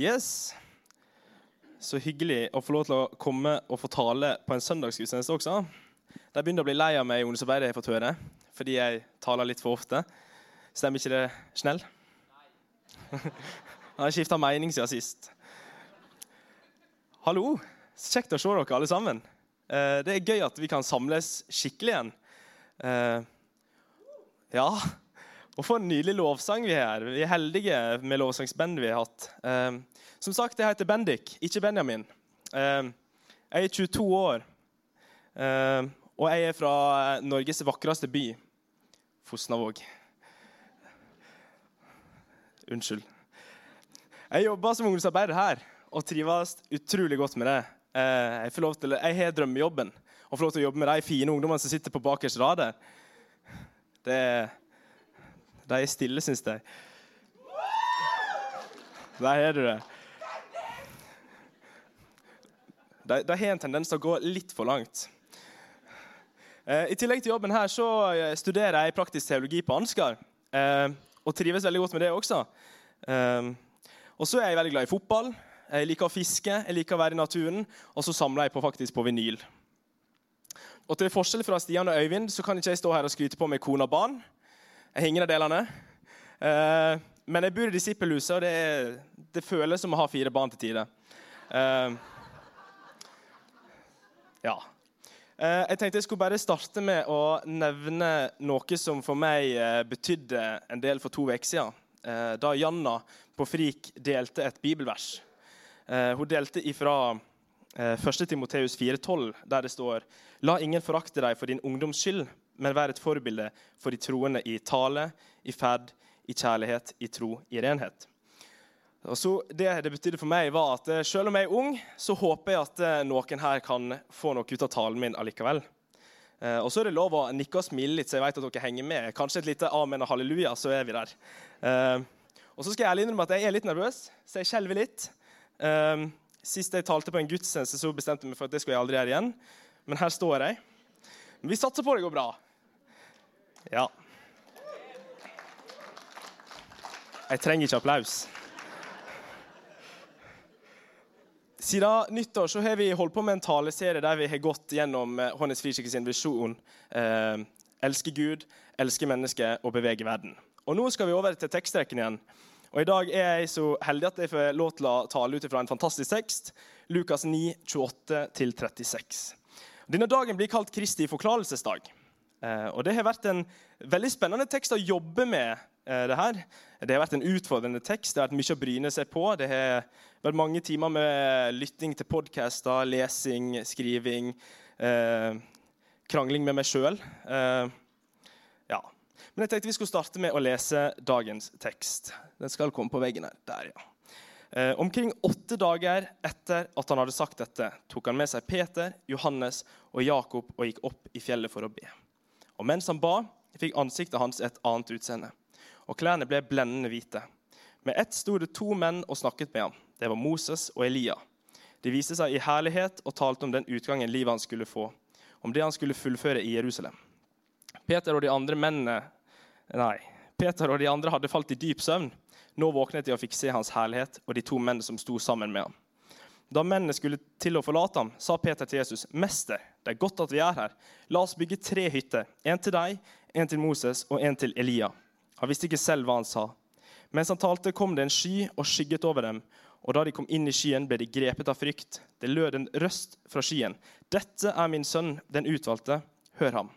Yes. Så hyggelig å få lov til å komme og få tale på en søndagsgudstjeneste også. De begynner å bli lei av meg, Jonas Arbeid, har jeg fått høre, fordi jeg taler litt for ofte. Stemmer ikke det, Snell? Han har skifta mening siden sist. Hallo. Kjekt å se dere alle sammen. Eh, det er gøy at vi kan samles skikkelig igjen. Eh, ja, og for en nydelig lovsang vi har. Vi er heldige med lovsangsbandet vi har hatt. Eh, som sagt, jeg heter Bendik, ikke Benjamin. jeg er 22 år, og jeg er fra Norges vakreste by, Fosnavåg. Unnskyld. Jeg jobber som ungdomsarbeider her og trives utrolig godt med det. Jeg, får lov til, jeg har drømmejobben og får lov til å jobbe med de fine ungdommene som sitter på bakerste rad. Det, de er stille, syns jeg. Der har du det. De, de har en tendens til å gå litt for langt. Eh, I tillegg til jobben her så eh, studerer jeg praktisk teologi på Ansgar. Eh, og trives veldig godt med det også. Og så er jeg veldig glad i fotball. Jeg liker å fiske, jeg liker å være i naturen, og så samler jeg på, faktisk på vinyl. Og til forskjell fra Stian og Øyvind så kan ikke jeg stå her og skryte på meg kone og barn. Jeg henger av delene. men jeg bor i disippelhuset, og det, er, det, føles som å ha fire barn til tider. Ja. Eh, jeg tenkte jeg skulle bare starte med å nevne noe som for meg eh, betydde en del for to uker siden. Eh, da Janna på Frik delte et bibelvers. Hun delte ifra 1. Timoteus 4,12, der det står La ingen forakte deg for din ungdoms skyld, men være et forbilde for de troende i tale, i ferd, i kjærlighet, i tro, i renhet. Og så Det det betydde for meg, var at eh, selv om jeg er ung, så håper jeg at eh, noen her kan få noe ut av talen min allikevel. Eh, og så er det lov å nikke og smile litt, så jeg vet at dere henger med. Kanskje et lite amen og halleluja, så er vi der. Og så skal jeg ærlig innrømme at jeg er litt nervøs, så jeg skjelver litt. Sist jeg talte på en gudstjeneste, så bestemte jeg meg for at det skulle jeg aldri gjøre igjen. Men her står jeg. Men vi satser på det går bra. Ja. Jeg trenger ikke applaus. Siden nyttår så har vi holdt på med en taleserie der vi har gått gjennom Hånes Håndens Frikirke sin visjon. Eh, elske Gud, elske mennesket og bevege verden. Og Nå skal vi over til tekstrekken igjen. Og I dag er jeg så heldig at jeg får lov til å tale ut fra en fantastisk tekst. Lukas 9, 28-36. Denne dagen blir kalt Kristi forklarelsesdag. Eh, og Det har vært en veldig spennende tekst å jobbe med. Eh, det her. Det har vært en utfordrende tekst. Det har vært mye å bryne seg på. Det har vært mange timer med lytting til podkaster, lesing, skriving, eh, krangling med meg sjøl. Eh, ja. Men jeg tenkte vi skulle starte med å lese dagens tekst. Den skal komme på veggen her. Der, ja. Eh, omkring åtte dager etter at han hadde sagt dette, tok han med seg Peter, Johannes og Jakob og gikk opp i fjellet for å be. Og mens han ba, fikk ansiktet hans et annet utseende, og klærne ble blendende hvite. Med ett sto det to menn og snakket med ham. Det var Moses og Elia. De viste seg i herlighet og talte om den utgangen livet han skulle få, om det han skulle fullføre i Jerusalem. Peter og de andre mennene Nei, Peter og de andre hadde falt i dyp søvn. Nå våknet de og fikk se hans herlighet og de to mennene som sto sammen med ham. Da mennene skulle til å forlate ham, sa Peter til Jesus, 'Mester, det er godt at vi er her. La oss bygge tre hytter. En til deg, en til Moses og en til Elia.' Han visste ikke selv hva han sa. Mens han talte, kom det en sky og skygget over dem. Og da de kom inn i skyen, ble de grepet av frykt. Det lød en røst fra skyen. 'Dette er min sønn, den utvalgte. Hør ham.'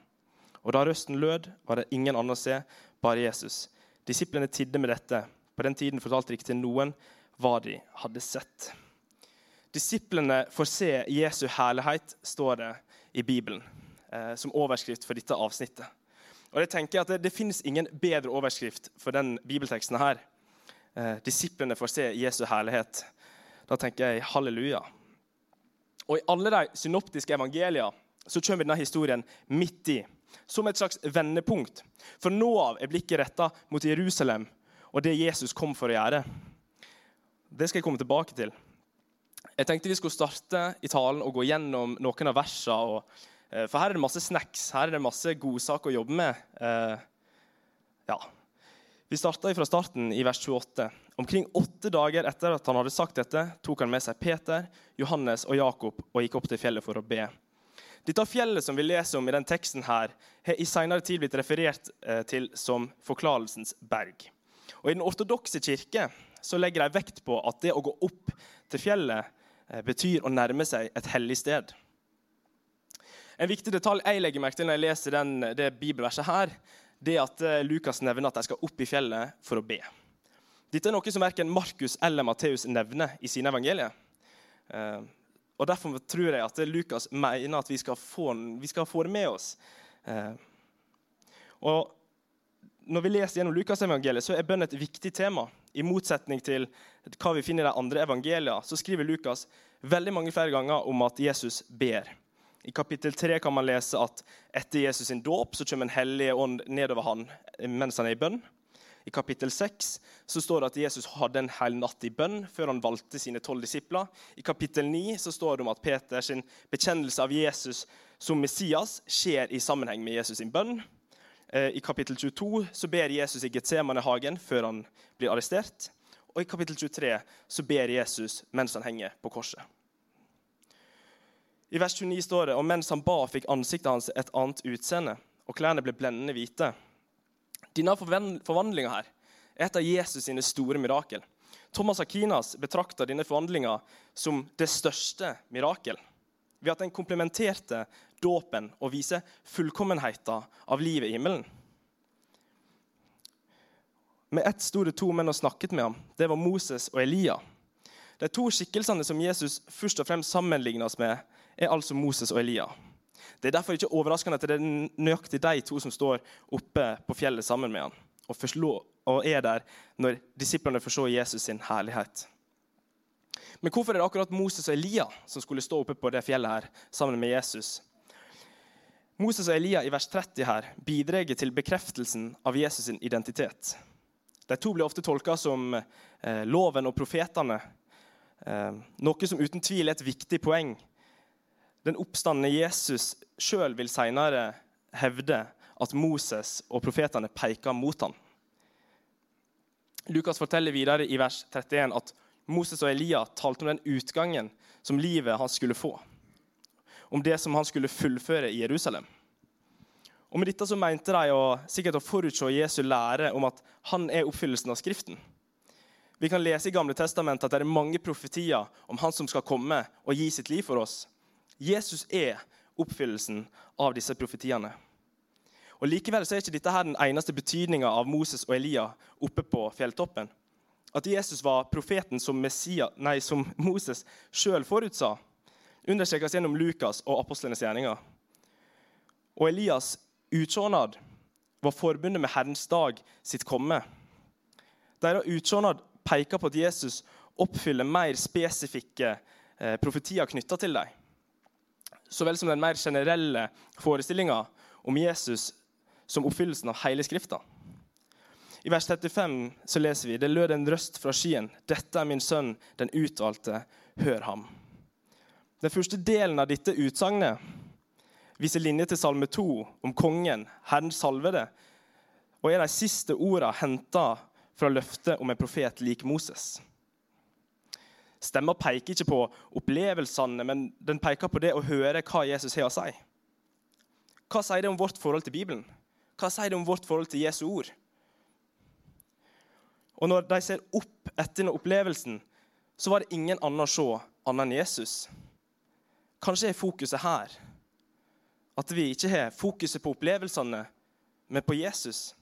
Og da røsten lød, var det ingen annen å se, bare Jesus. Disiplene tidde med dette. På den tiden fortalte de ikke til noen hva de hadde sett. Disiplene får se Jesu herlighet, står det i Bibelen, eh, som overskrift for dette avsnittet. Og jeg tenker at Det, det finnes ingen bedre overskrift for den bibelteksten her. Eh, disiplene får se Jesu herlighet. Da tenker jeg halleluja. Og I alle de synoptiske evangelier så kommer denne historien midt i, som et slags vendepunkt. For nå av er blikket retta mot Jerusalem og det Jesus kom for å gjøre. Det skal jeg komme tilbake til. Jeg tenkte vi skulle starte i talen og gå gjennom noen av versene. Og, for her er det masse snacks, her er det masse godsaker å jobbe med. Eh, ja. Vi starter fra starten i vers 28. Omkring åtte dager etter at han hadde sagt dette, tok han med seg Peter, Johannes og Jakob og gikk opp til fjellet for å be. Dette fjellet som vi leser om i den teksten, her, har i senere tid blitt referert eh, til som Forklarelsens berg. Og I den ortodokse kirke så legger de vekt på at det å gå opp til fjellet eh, betyr å nærme seg et hellig sted. En viktig detalj jeg legger merke til når jeg leser den, det bibelverset, her, det er at eh, Lukas nevner at de skal opp i fjellet for å be. Dette er noe som verken Markus eller Matteus nevner i sine evangelier. Eh, og Derfor tror jeg at Lukas mener at vi skal få, vi skal få det med oss. Og når vi leser gjennom Lukasevangeliet, så er bønn et viktig tema. I motsetning til hva vi finner i de andre evangeliene, så skriver Lukas veldig mange flere ganger om at Jesus ber. I kapittel 3 kan man lese at etter Jesus sin dåp så kommer en hellig ånd nedover han mens han er i bønn. I kapittel 6 så står det at Jesus hadde en hel natt i bønn før han valgte sine tolv disipler. I kapittel 9 så står det om at Peters bekjennelse av Jesus som Messias skjer i sammenheng med Jesus sin bønn. Eh, I kapittel 22 så ber Jesus i Getsemanehagen før han blir arrestert. Og i kapittel 23 så ber Jesus mens han henger på korset. I vers 29 står det og mens han ba, fikk ansiktet hans et annet utseende, og klærne ble blendende hvite. Denne forvandlinga her er et av Jesus sine store mirakel. Thomas Akinas betrakter denne forvandlinga som det største mirakel ved at den komplementerte dåpen og viser fullkommenheten av livet i himmelen. Med ett sto det to menn og snakket med ham. Det var Moses og Elia. De to skikkelsene som Jesus først og fremst sammenlignes med, er altså Moses og Elia. Det er derfor ikke overraskende at det er nøyaktig de to som står oppe på fjellet sammen med ham og, og er der når disiplene får se Jesus sin herlighet. Men hvorfor er det akkurat Moses og Elia som skulle stå oppe på det fjellet her sammen med Jesus? Moses og Elia i vers 30 her bidrar til bekreftelsen av Jesus' sin identitet. De to blir ofte tolka som eh, loven og profetene, eh, noe som uten tvil er et viktig poeng. Den oppstandende Jesus sjøl vil senere hevde at Moses og profetene peker mot ham. Lukas forteller videre i vers 31 at Moses og Elia talte om den utgangen som livet han skulle få. Om det som han skulle fullføre i Jerusalem. Og Med dette så mente de å, sikkert å forutse Jesu lære om at han er oppfyllelsen av Skriften. Vi kan lese i Gamle testamentet at det er mange profetier om han som skal komme og gi sitt liv for oss. Jesus er oppfyllelsen av disse profetiene. Og Likevel så er ikke dette her den eneste betydninga av Moses og Elia oppe på fjelltoppen at Jesus var profeten som, Messia, nei, som Moses sjøl forutsa, understrekes gjennom Lukas og apostlenes gjerninger. Og Elias' utsjånad var forbundet med Herrens dag sitt komme. Deres utsjånad peker på at Jesus oppfyller mer spesifikke eh, profetier knytta til dem. Så vel som den mer generelle forestillinga om Jesus som oppfyllelsen av hele Skrifta. I vers 35 så leser vi det lød en røst fra skyen. Dette er min sønn, den utvalgte. Hør ham. Den første delen av dette utsagnet viser linje til salme 2 om kongen, Herren salvede, og er de siste ordene henta fra løftet om en profet lik Moses. Stemma peker ikke på opplevelsene, men den peker på det å høre hva Jesus har å si. Hva sier det om vårt forhold til Bibelen? Hva sier det om vårt forhold til Jesu ord? Og når de ser opp etter opplevelsen, så var det ingen annen å se annet enn Jesus. Kanskje er fokuset her at vi ikke har fokuset på opplevelsene, men på Jesus.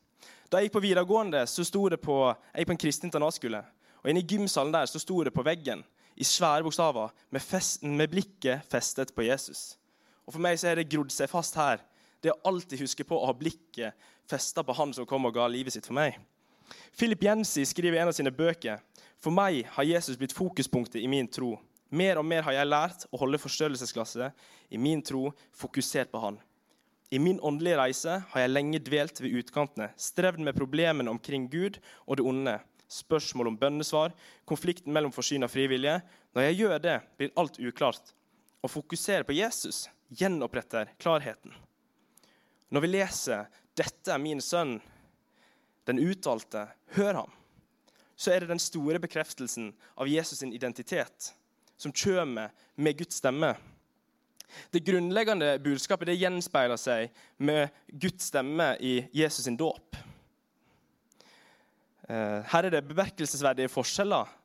Da jeg gikk på videregående, så sto det på, jeg gikk på en kristen internatskole. Og inne i gymsalen der så sto det på veggen i svære bokstaver med, fest, med blikket festet på Jesus. Og For meg så har det grodd seg fast her. Det å alltid huske på å ha blikket festa på Han som kom og ga livet sitt for meg. Philip Jensi skriver i en av sine bøker for meg har Jesus blitt fokuspunktet i min tro. Mer og mer har jeg lært å holde forstørrelsesglasset i min tro fokusert på Han. I min åndelige reise har jeg lenge dvelt ved utkantene, strevd med problemene omkring Gud og det onde, spørsmål om bønnesvar, konflikten mellom forsyn og frivillige. Når jeg gjør det, blir alt uklart. Å fokusere på Jesus gjenoppretter klarheten. Når vi leser 'Dette er min sønn', den utvalgte, hør ham, så er det den store bekreftelsen av Jesus' sin identitet som kommer med Guds stemme. Det grunnleggende budskapet det gjenspeiler seg med Guds stemme i Jesus' sin dåp. Eh, her er det bemerkelsesverdige forskjeller.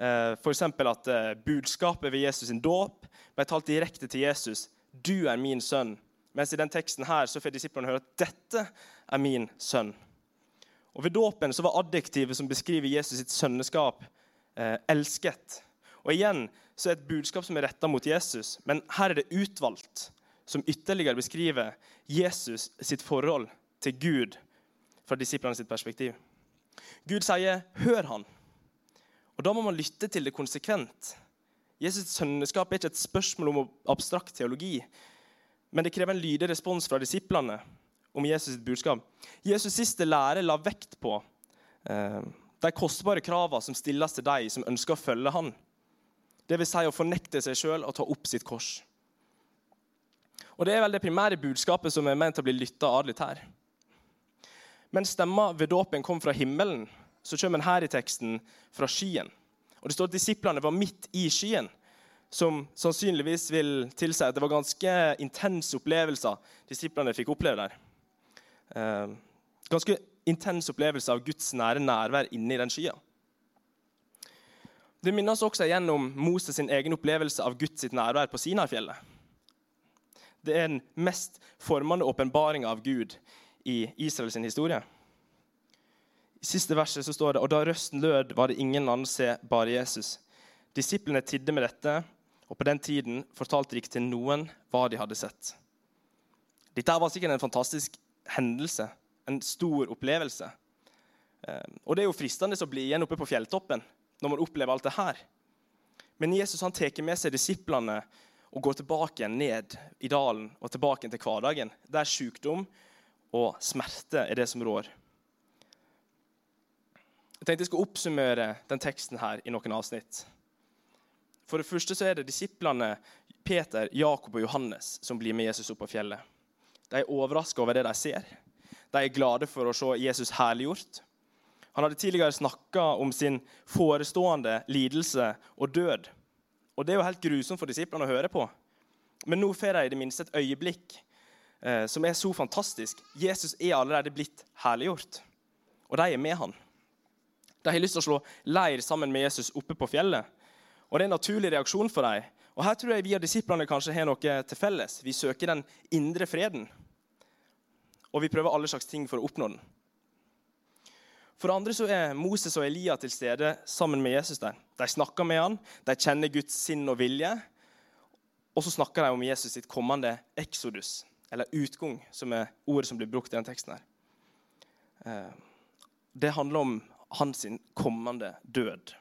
F.eks. For at eh, budskapet ved Jesus' sin dåp ble talt direkte til Jesus. 'Du er min sønn.' Mens i den teksten her så får disiplene høre at 'dette er min sønn'. Og Ved dåpen så var adjektivet som beskriver Jesus sitt sønneskap, eh, 'elsket'. Og igjen så er det et budskap som er retta mot Jesus, men her er det utvalgt, som ytterligere beskriver Jesus sitt forhold til Gud fra disiplene sitt perspektiv. Gud sier 'hør han', og da må man lytte til det konsekvent. Jesus' sønneskap er ikke et spørsmål om abstrakt teologi, men det krever en lydig respons fra disiplene om Jesus' sitt budskap. Jesus' siste lære la vekt på eh, de kostbare kravene som stilles til de som ønsker å følge han. Vil si å fornekte seg sjøl og ta opp sitt kors. Og Det er vel det primære budskapet som er ment å bli lytta adelig her. Men stemma ved dåpen kom fra himmelen, så kommer den her i teksten fra skyen. Og Det står at disiplene var midt i skyen som sannsynligvis vil tilsi at det var ganske intense opplevelser disiplene fikk oppleve der. Eh, ganske intens opplevelse av Guds nære nærvær inni den skya. Det minner oss også gjennom Moses sin egen opplevelse av Guds nærvær på Sinai-fjellet. Det er den mest formende åpenbaringa av Gud i Israels historie. I siste verset så står det og da røsten lød, var det ingen annen se, bare Jesus. Disiplene tidde med dette, og på den tiden fortalte de ikke til noen hva de hadde sett. Dette var sikkert en fantastisk hendelse, en stor opplevelse. Ehm, og Det er jo fristende å bli igjen oppe på fjelltoppen når man opplever alt det her. Men Jesus han tar med seg disiplene og går tilbake ned i dalen og tilbake til hverdagen, der sykdom og smerte er det som rår. Jeg tenkte jeg skulle oppsummere den teksten her i noen avsnitt. For det første så er det disiplene Peter, Jakob og Johannes som blir med Jesus opp på fjellet. De er overraska over det de ser. De er glade for å se Jesus herliggjort. Han hadde tidligere snakka om sin forestående lidelse og død. Og Det er jo helt grusomt for disiplene å høre på. Men nå får de i det minste et øyeblikk eh, som er så fantastisk. Jesus er allerede blitt herliggjort, og de er med han. De har lyst til å slå leir sammen med Jesus oppe på fjellet. Og Det er en naturlig reaksjon for dem. Og Her tror jeg vi og disiplene kanskje har noe til felles. Vi søker den indre freden. Og vi prøver alle slags ting for å oppnå den. For det andre så er Moses og Elia til stede sammen med Jesus der. De snakker med han, de kjenner Guds sinn og vilje. Og så snakker de om Jesus sitt kommende exodus, eller utgang, som er ordet som blir brukt i den teksten. her. Eh, det handler om hans kommende død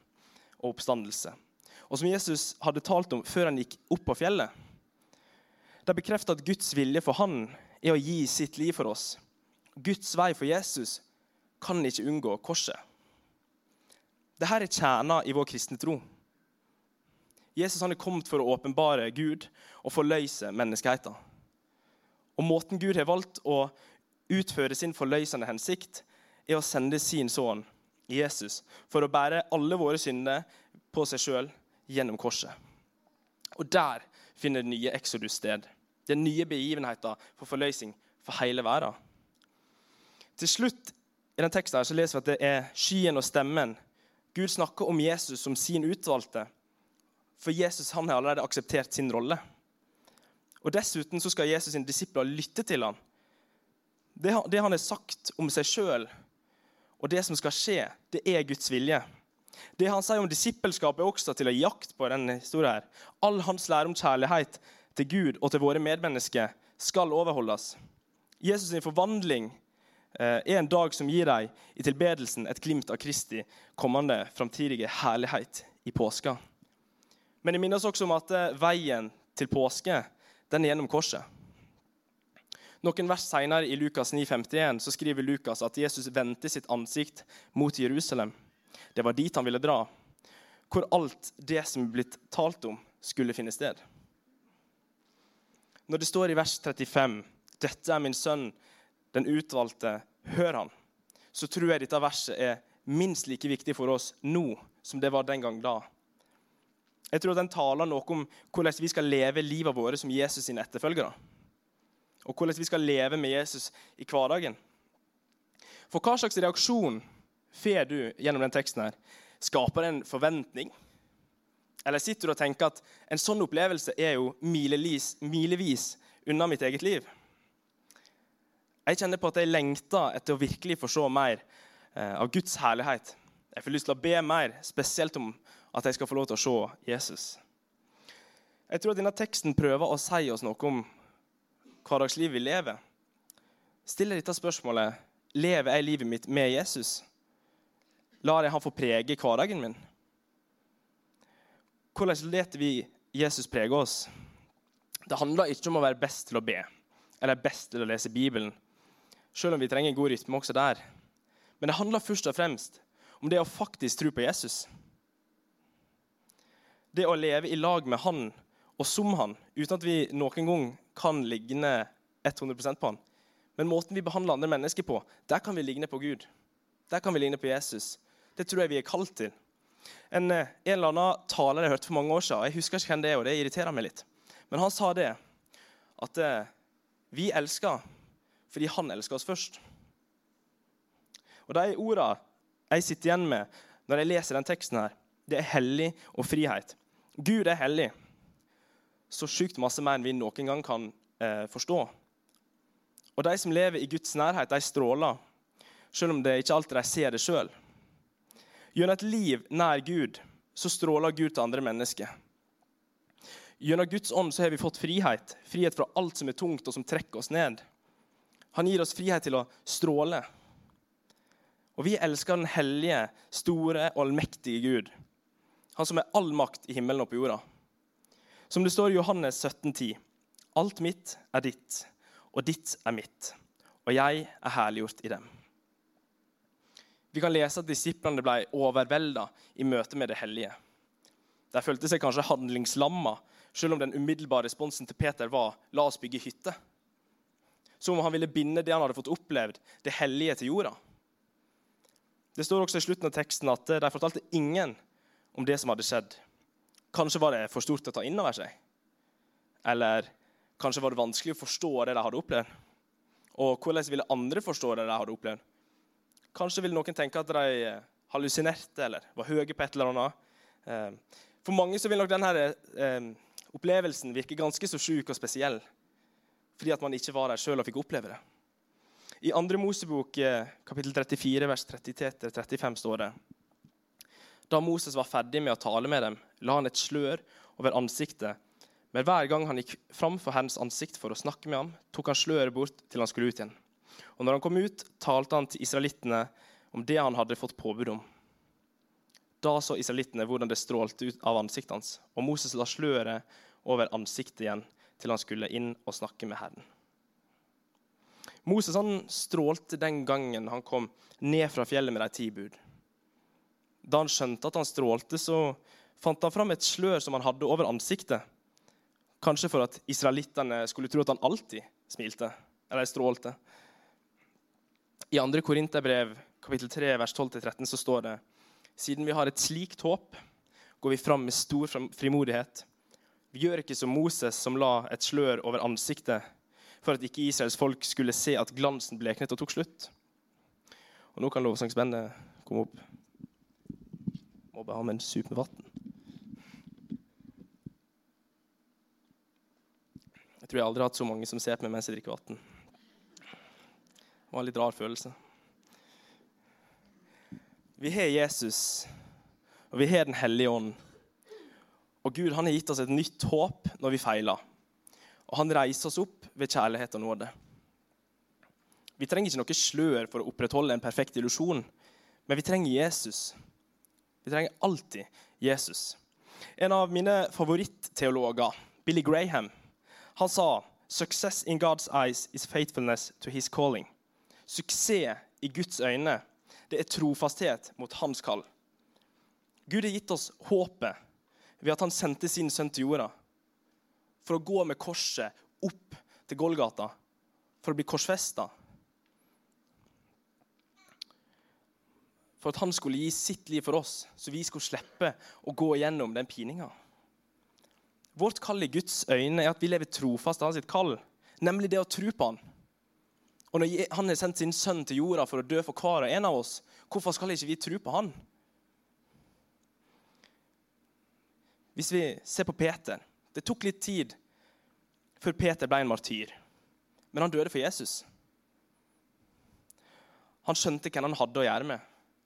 og oppstandelse og som Jesus hadde talt om før han gikk opp på fjellet. Det bekrefter at Guds vilje for han er å gi sitt liv for oss. Guds vei for Jesus kan ikke unngå korset. Dette er kjerna i vår kristne tro. Jesus han er kommet for å åpenbare Gud og forløse menneskeheten. Og Måten Gud har valgt å utføre sin forløsende hensikt, er å sende sin sønn Jesus for å bære alle våre synder på seg sjøl gjennom korset. Og der finner det nye Exodus sted. Er nye begivenheter for forløsning for hele verden. Til slutt i den teksten her så leser vi at det er skyen og stemmen. Gud snakker om Jesus som sin utvalgte, for Jesus han har allerede akseptert sin rolle. Og Dessuten så skal Jesus' sine disipler lytte til ham. Det, det han har sagt om seg sjøl, og det som skal skje, det er Guds vilje. Det han sier om disippelskap, er også til å gi jakt på denne historien. her. All hans lære om kjærlighet til Gud og til våre medmennesker skal overholdes. Jesus' sin forvandling er en dag som gir deg i tilbedelsen et glimt av Kristi kommende framtidige herlighet i påska. Men det minnes også om at eh, veien til påske den er gjennom korset. Noen vers senere i Lukas 9,51 så skriver Lukas at Jesus vendte sitt ansikt mot Jerusalem. Det var dit han ville dra, hvor alt det som er blitt talt om, skulle finne sted. Når det står i vers 35 'Dette er min sønn, den utvalgte, hør han', så tror jeg dette verset er minst like viktig for oss nå som det var den gang da. Jeg tror at Den taler noe om hvordan vi skal leve livet vårt som Jesus sine etterfølgere. Og hvordan vi skal leve med Jesus i hverdagen. For hva slags reaksjon får du gjennom den teksten? her? Skaper det en forventning? Eller sitter du og tenker at en sånn opplevelse er jo milevis, milevis unna mitt eget liv? Jeg kjenner på at jeg lengter etter å virkelig få se mer eh, av Guds herlighet. Jeg får lyst til å be mer, spesielt om at jeg skal få lov til å se Jesus. Jeg tror at denne teksten prøver å si oss noe om hverdagslivet vi lever. Stiller dette spørsmålet lever jeg livet mitt med Jesus. Lar jeg han få prege hverdagen min? Hvordan lar vi Jesus prege oss? Det handler ikke om å være best til å be eller best til å lese Bibelen, selv om vi trenger en god rytme også der. Men det handler først og fremst om det å faktisk tro på Jesus. Det å leve i lag med han og som han, uten at vi noen gang kan ligne 100% på han. Men måten vi behandler andre mennesker på, der kan vi ligne på Gud. Der kan vi ligne på Jesus. Det tror jeg vi er kalt til. En, eh, en eller annen taler jeg hørte for mange år siden, jeg husker ikke hvem det er, og det irriterer meg litt, men han sa det at eh, vi elsker fordi han elsker oss først. Og De ordene jeg sitter igjen med når jeg leser den teksten, her, det er hellig og frihet. Gud er hellig. Så sjukt masse mer enn vi noen gang kan eh, forstå. Og de som lever i Guds nærhet, de stråler, selv om det ikke alltid de ser det sjøl. Gjennom et liv nær Gud så stråler Gud til andre mennesker. Gjennom Guds ånd så har vi fått frihet. Frihet fra alt som er tungt og som trekker oss ned. Han gir oss frihet til å stråle. Og vi elsker den hellige, store og allmektige Gud. Han som er all makt i himmelen og på jorda. Som det står i Johannes 17,10.: Alt mitt er ditt, og ditt er mitt, og jeg er herliggjort i dem. Vi kan lese at disiplene ble overvelda i møte med det hellige. De følte seg kanskje handlingslamma, selv om den umiddelbare responsen til Peter var 'la oss bygge hytte'. Som om han ville binde det han hadde fått opplevd, det hellige, til jorda. Det står også i slutten av teksten at de fortalte ingen om det som hadde skjedd. Kanskje var det for stort å ta inn over seg. Eller kanskje var det vanskelig å forstå det de hadde opplevd. Og hvordan ville andre forstå det de hadde opplevd? Kanskje ville noen tenke at de hallusinerte eller var høye på et eller annet. Eh, for mange så vil nok denne eh, opplevelsen virke ganske så sjuk og spesiell fordi at man ikke var der sjøl og fikk oppleve det. I 2. Mosebok eh, kapittel 34, vers 33-35 står det Da Moses var ferdig med å tale med dem, la han et slør over ansiktet. Men hver gang han gikk fram for Herrens ansikt for å snakke med ham, tok han sløret bort til han skulle ut igjen. Og når han kom ut, talte han til israelittene om det han hadde fått påbud om. Da så israelittene hvordan det strålte ut av ansiktet hans, og Moses la sløret over ansiktet igjen til han skulle inn og snakke med Herren. Moses han strålte den gangen han kom ned fra fjellet med de ti bud. Da han skjønte at han strålte, så fant han fram et slør som han hadde over ansiktet. Kanskje for at israelittene skulle tro at han alltid smilte eller strålte. I 2. Korinterbrev kapittel 3, vers 12-13 så står det siden vi har et slikt håp, går vi fram med stor frimodighet. Vi gjør ikke som Moses, som la et slør over ansiktet for at ikke Israels folk skulle se at glansen bleknet og tok slutt. Og nå kan lovsangsbandet komme opp. Må bare ha med en sup med vann. Jeg tror jeg aldri har hatt så mange som ser på meg mens jeg drikker vann. Det var en litt rar følelse. Vi har Jesus, og vi har Den hellige ånd. Og Gud han har gitt oss et nytt håp når vi feiler. Og han reiser oss opp ved kjærlighet og nåde. Vi trenger ikke noe slør for å opprettholde en perfekt illusjon, men vi trenger Jesus. Vi trenger alltid Jesus. En av mine favorittteologer, Billy Graham, han sa «Success in God's eyes is faithfulness to his calling». Suksess i Guds øyne det er trofasthet mot hans kall. Gud har gitt oss håpet ved at han sendte sin sønn til jorda for å gå med korset opp til Golgata for å bli korsfesta. for at han skulle gi sitt liv for oss, så vi skulle slippe å gå igjennom den pininga. Vårt kall i Guds øyne er at vi lever trofast av sitt kall, nemlig det å tro på han. Og når han har sendt sin sønn til jorda for å dø for hver og en av oss, hvorfor skal ikke vi tro på han? Hvis vi ser på Peter Det tok litt tid før Peter ble en martyr. Men han døde for Jesus. Han skjønte hvem han hadde å gjøre med.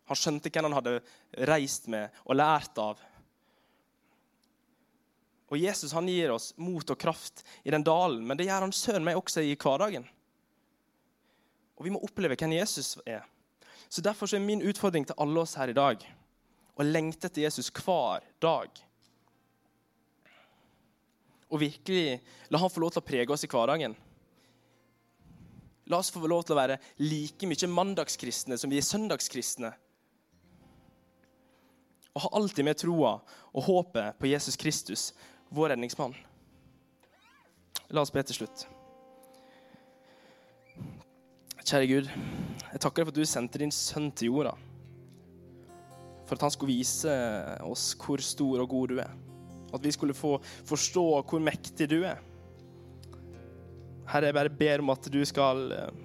Han skjønte hvem han hadde reist med og lært av. Og Jesus han gir oss mot og kraft i den dalen, men det gjør han søren meg også i hverdagen. Og vi må oppleve hvem Jesus er. Så Derfor så er min utfordring til alle oss her i dag å lengte etter Jesus hver dag. Og virkelig la han få lov til å prege oss i hverdagen. La oss få lov til å være like mye mandagskristne som vi er søndagskristne. Og ha alltid med troa og håpet på Jesus Kristus, vår redningsmann. La oss be til slutt. Kjære Gud, jeg takker deg for at du sendte din sønn til jorda. For at han skulle vise oss hvor stor og god du er. At vi skulle få forstå hvor mektig du er. Herre, jeg bare ber om at du skal eh,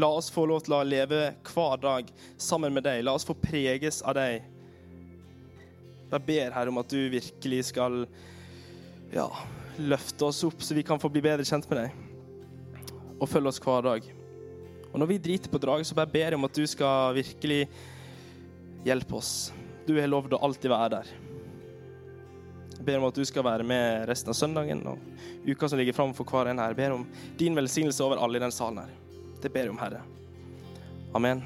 la oss få lov til å leve hver dag sammen med deg. La oss få preges av deg. Jeg ber Herre om at du virkelig skal ja, løfte oss opp, så vi kan få bli bedre kjent med deg. Og følge oss hver dag. Og når vi driter på draget, så bare ber jeg om at du skal virkelig hjelpe oss. Du har lovd å alltid være der. Ber om at du skal være med resten av søndagen og uka som ligger framfor hver en her. Jeg ber om din velsignelse over alle i den salen her. Det ber jeg om, Herre. Amen.